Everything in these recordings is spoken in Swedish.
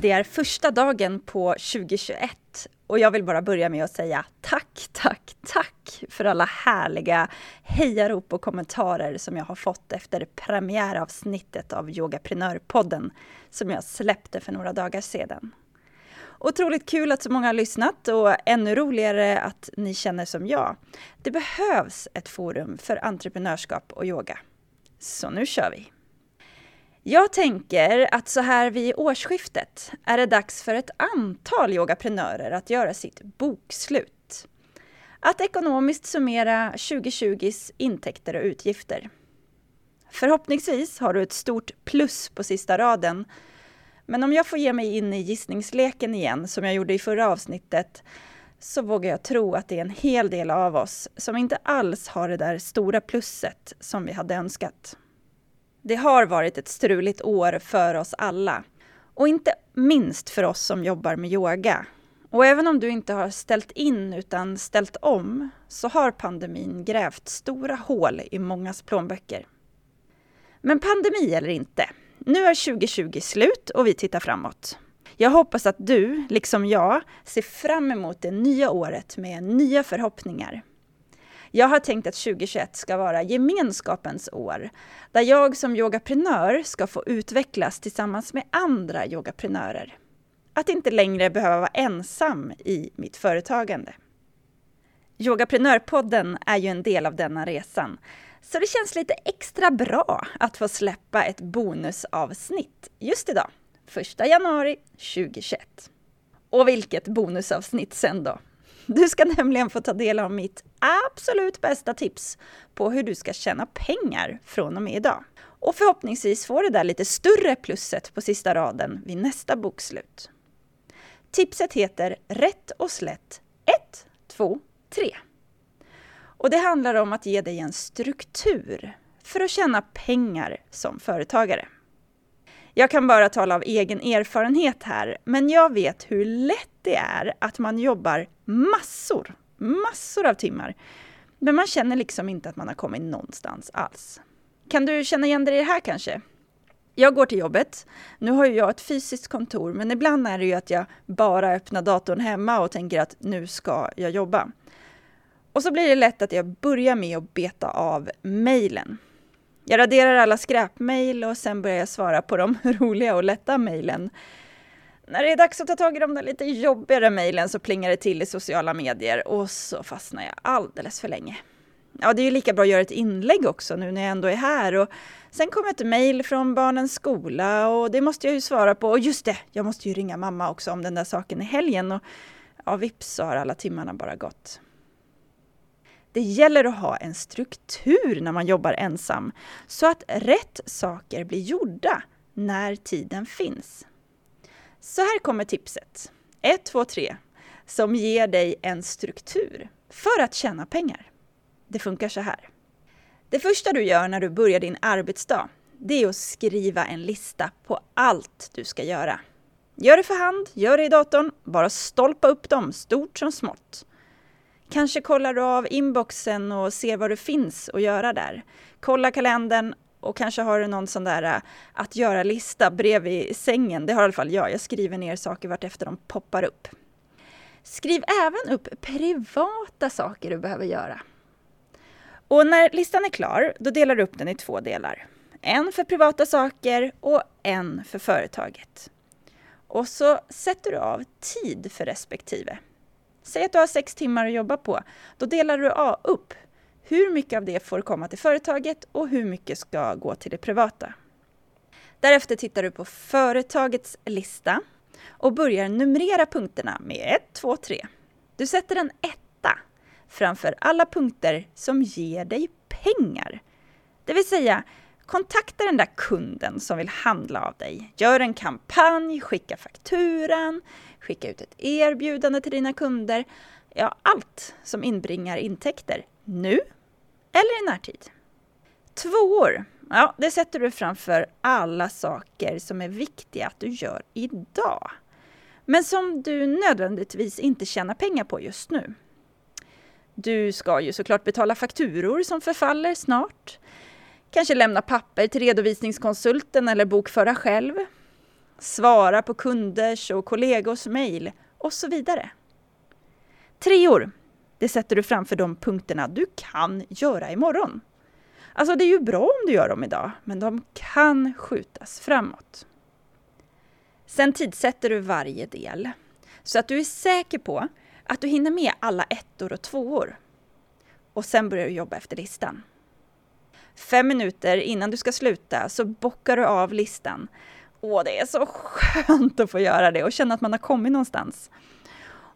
Det är första dagen på 2021 och jag vill bara börja med att säga tack, tack, tack för alla härliga hejarop och kommentarer som jag har fått efter premiäravsnittet av Yogaprenörpodden som jag släppte för några dagar sedan. Otroligt kul att så många har lyssnat och ännu roligare att ni känner som jag. Det behövs ett forum för entreprenörskap och yoga. Så nu kör vi! Jag tänker att så här vid årsskiftet är det dags för ett antal yogaprenörer att göra sitt bokslut. Att ekonomiskt summera 2020s intäkter och utgifter. Förhoppningsvis har du ett stort plus på sista raden. Men om jag får ge mig in i gissningsleken igen, som jag gjorde i förra avsnittet, så vågar jag tro att det är en hel del av oss som inte alls har det där stora plusset som vi hade önskat. Det har varit ett struligt år för oss alla. Och inte minst för oss som jobbar med yoga. Och även om du inte har ställt in utan ställt om så har pandemin grävt stora hål i mångas plånböcker. Men pandemi eller inte, nu är 2020 slut och vi tittar framåt. Jag hoppas att du, liksom jag, ser fram emot det nya året med nya förhoppningar. Jag har tänkt att 2021 ska vara gemenskapens år, där jag som yogaprenör ska få utvecklas tillsammans med andra yogaprenörer. Att inte längre behöva vara ensam i mitt företagande. Yogaprenörpodden är ju en del av denna resan, så det känns lite extra bra att få släppa ett bonusavsnitt just idag, 1 januari 2021. Och vilket bonusavsnitt sen då! Du ska nämligen få ta del av mitt absolut bästa tips på hur du ska tjäna pengar från och med idag. Och förhoppningsvis få det där lite större plusset på sista raden vid nästa bokslut. Tipset heter Rätt och slätt 1, 2, 3. Och det handlar om att ge dig en struktur för att tjäna pengar som företagare. Jag kan bara tala av egen erfarenhet här, men jag vet hur lätt det är att man jobbar massor, massor av timmar. Men man känner liksom inte att man har kommit någonstans alls. Kan du känna igen dig i det här kanske? Jag går till jobbet. Nu har ju jag ett fysiskt kontor, men ibland är det ju att jag bara öppnar datorn hemma och tänker att nu ska jag jobba. Och så blir det lätt att jag börjar med att beta av mejlen. Jag raderar alla skräpmejl och sen börjar jag svara på de roliga och lätta mejlen. När det är dags att ta tag i de där lite jobbigare mejlen så plingar det till i sociala medier och så fastnar jag alldeles för länge. Ja, det är ju lika bra att göra ett inlägg också nu när jag ändå är här och sen kommer ett mejl från barnens skola och det måste jag ju svara på. Och just det, jag måste ju ringa mamma också om den där saken i helgen och ja, vips så har alla timmarna bara gått. Det gäller att ha en struktur när man jobbar ensam så att rätt saker blir gjorda när tiden finns. Så här kommer tipset. 1, 2, 3 som ger dig en struktur för att tjäna pengar. Det funkar så här. Det första du gör när du börjar din arbetsdag, det är att skriva en lista på allt du ska göra. Gör det för hand, gör det i datorn, bara stolpa upp dem, stort som smått. Kanske kollar du av inboxen och ser vad det finns att göra där. Kolla kalendern och kanske har du någon sån där äh, att göra-lista bredvid sängen. Det har i alla fall jag. Jag skriver ner saker vartefter de poppar upp. Skriv även upp privata saker du behöver göra. Och när listan är klar, då delar du upp den i två delar. En för privata saker och en för företaget. Och så sätter du av tid för respektive. Säg att du har sex timmar att jobba på. Då delar du äh, upp hur mycket av det får komma till företaget och hur mycket ska gå till det privata. Därefter tittar du på företagets lista och börjar numrera punkterna med 1, 2, 3. Du sätter en etta framför alla punkter som ger dig pengar. Det vill säga, kontakta den där kunden som vill handla av dig. Gör en kampanj, skicka fakturan, skicka ut ett erbjudande till dina kunder. Ja, allt som inbringar intäkter nu eller i närtid. Tvåor, ja, det sätter du framför alla saker som är viktiga att du gör idag. Men som du nödvändigtvis inte tjänar pengar på just nu. Du ska ju såklart betala fakturor som förfaller snart. Kanske lämna papper till redovisningskonsulten eller bokföra själv. svara på kunders och kollegors mejl och så vidare. Treor, det sätter du framför de punkterna du kan göra imorgon. Alltså det är ju bra om du gör dem idag, men de kan skjutas framåt. Sen tidsätter du varje del så att du är säker på att du hinner med alla ettor och tvåor. Och sen börjar du jobba efter listan. Fem minuter innan du ska sluta så bockar du av listan. Åh, det är så skönt att få göra det och känna att man har kommit någonstans.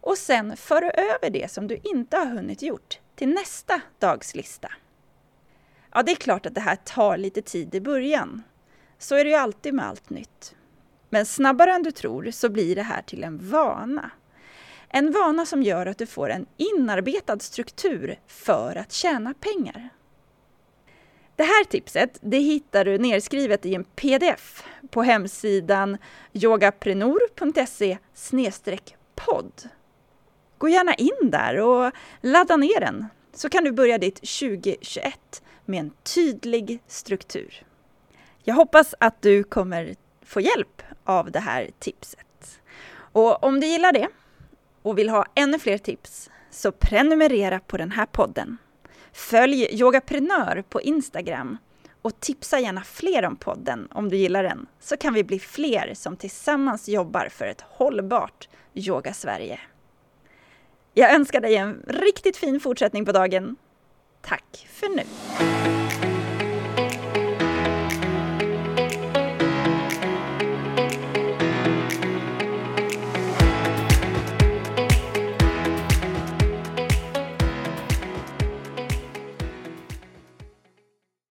Och sen för över det som du inte har hunnit gjort till nästa dags lista. Ja, det är klart att det här tar lite tid i början. Så är det ju alltid med allt nytt. Men snabbare än du tror så blir det här till en vana. En vana som gör att du får en inarbetad struktur för att tjäna pengar. Det här tipset det hittar du nedskrivet i en pdf på hemsidan yogaprenor.se podd. Gå gärna in där och ladda ner den så kan du börja ditt 2021 med en tydlig struktur. Jag hoppas att du kommer få hjälp av det här tipset. Och om du gillar det och vill ha ännu fler tips så prenumerera på den här podden. Följ Yogaprenör på Instagram och tipsa gärna fler om podden om du gillar den, så kan vi bli fler som tillsammans jobbar för ett hållbart Yoga Sverige. Jag önskar dig en riktigt fin fortsättning på dagen. Tack för nu!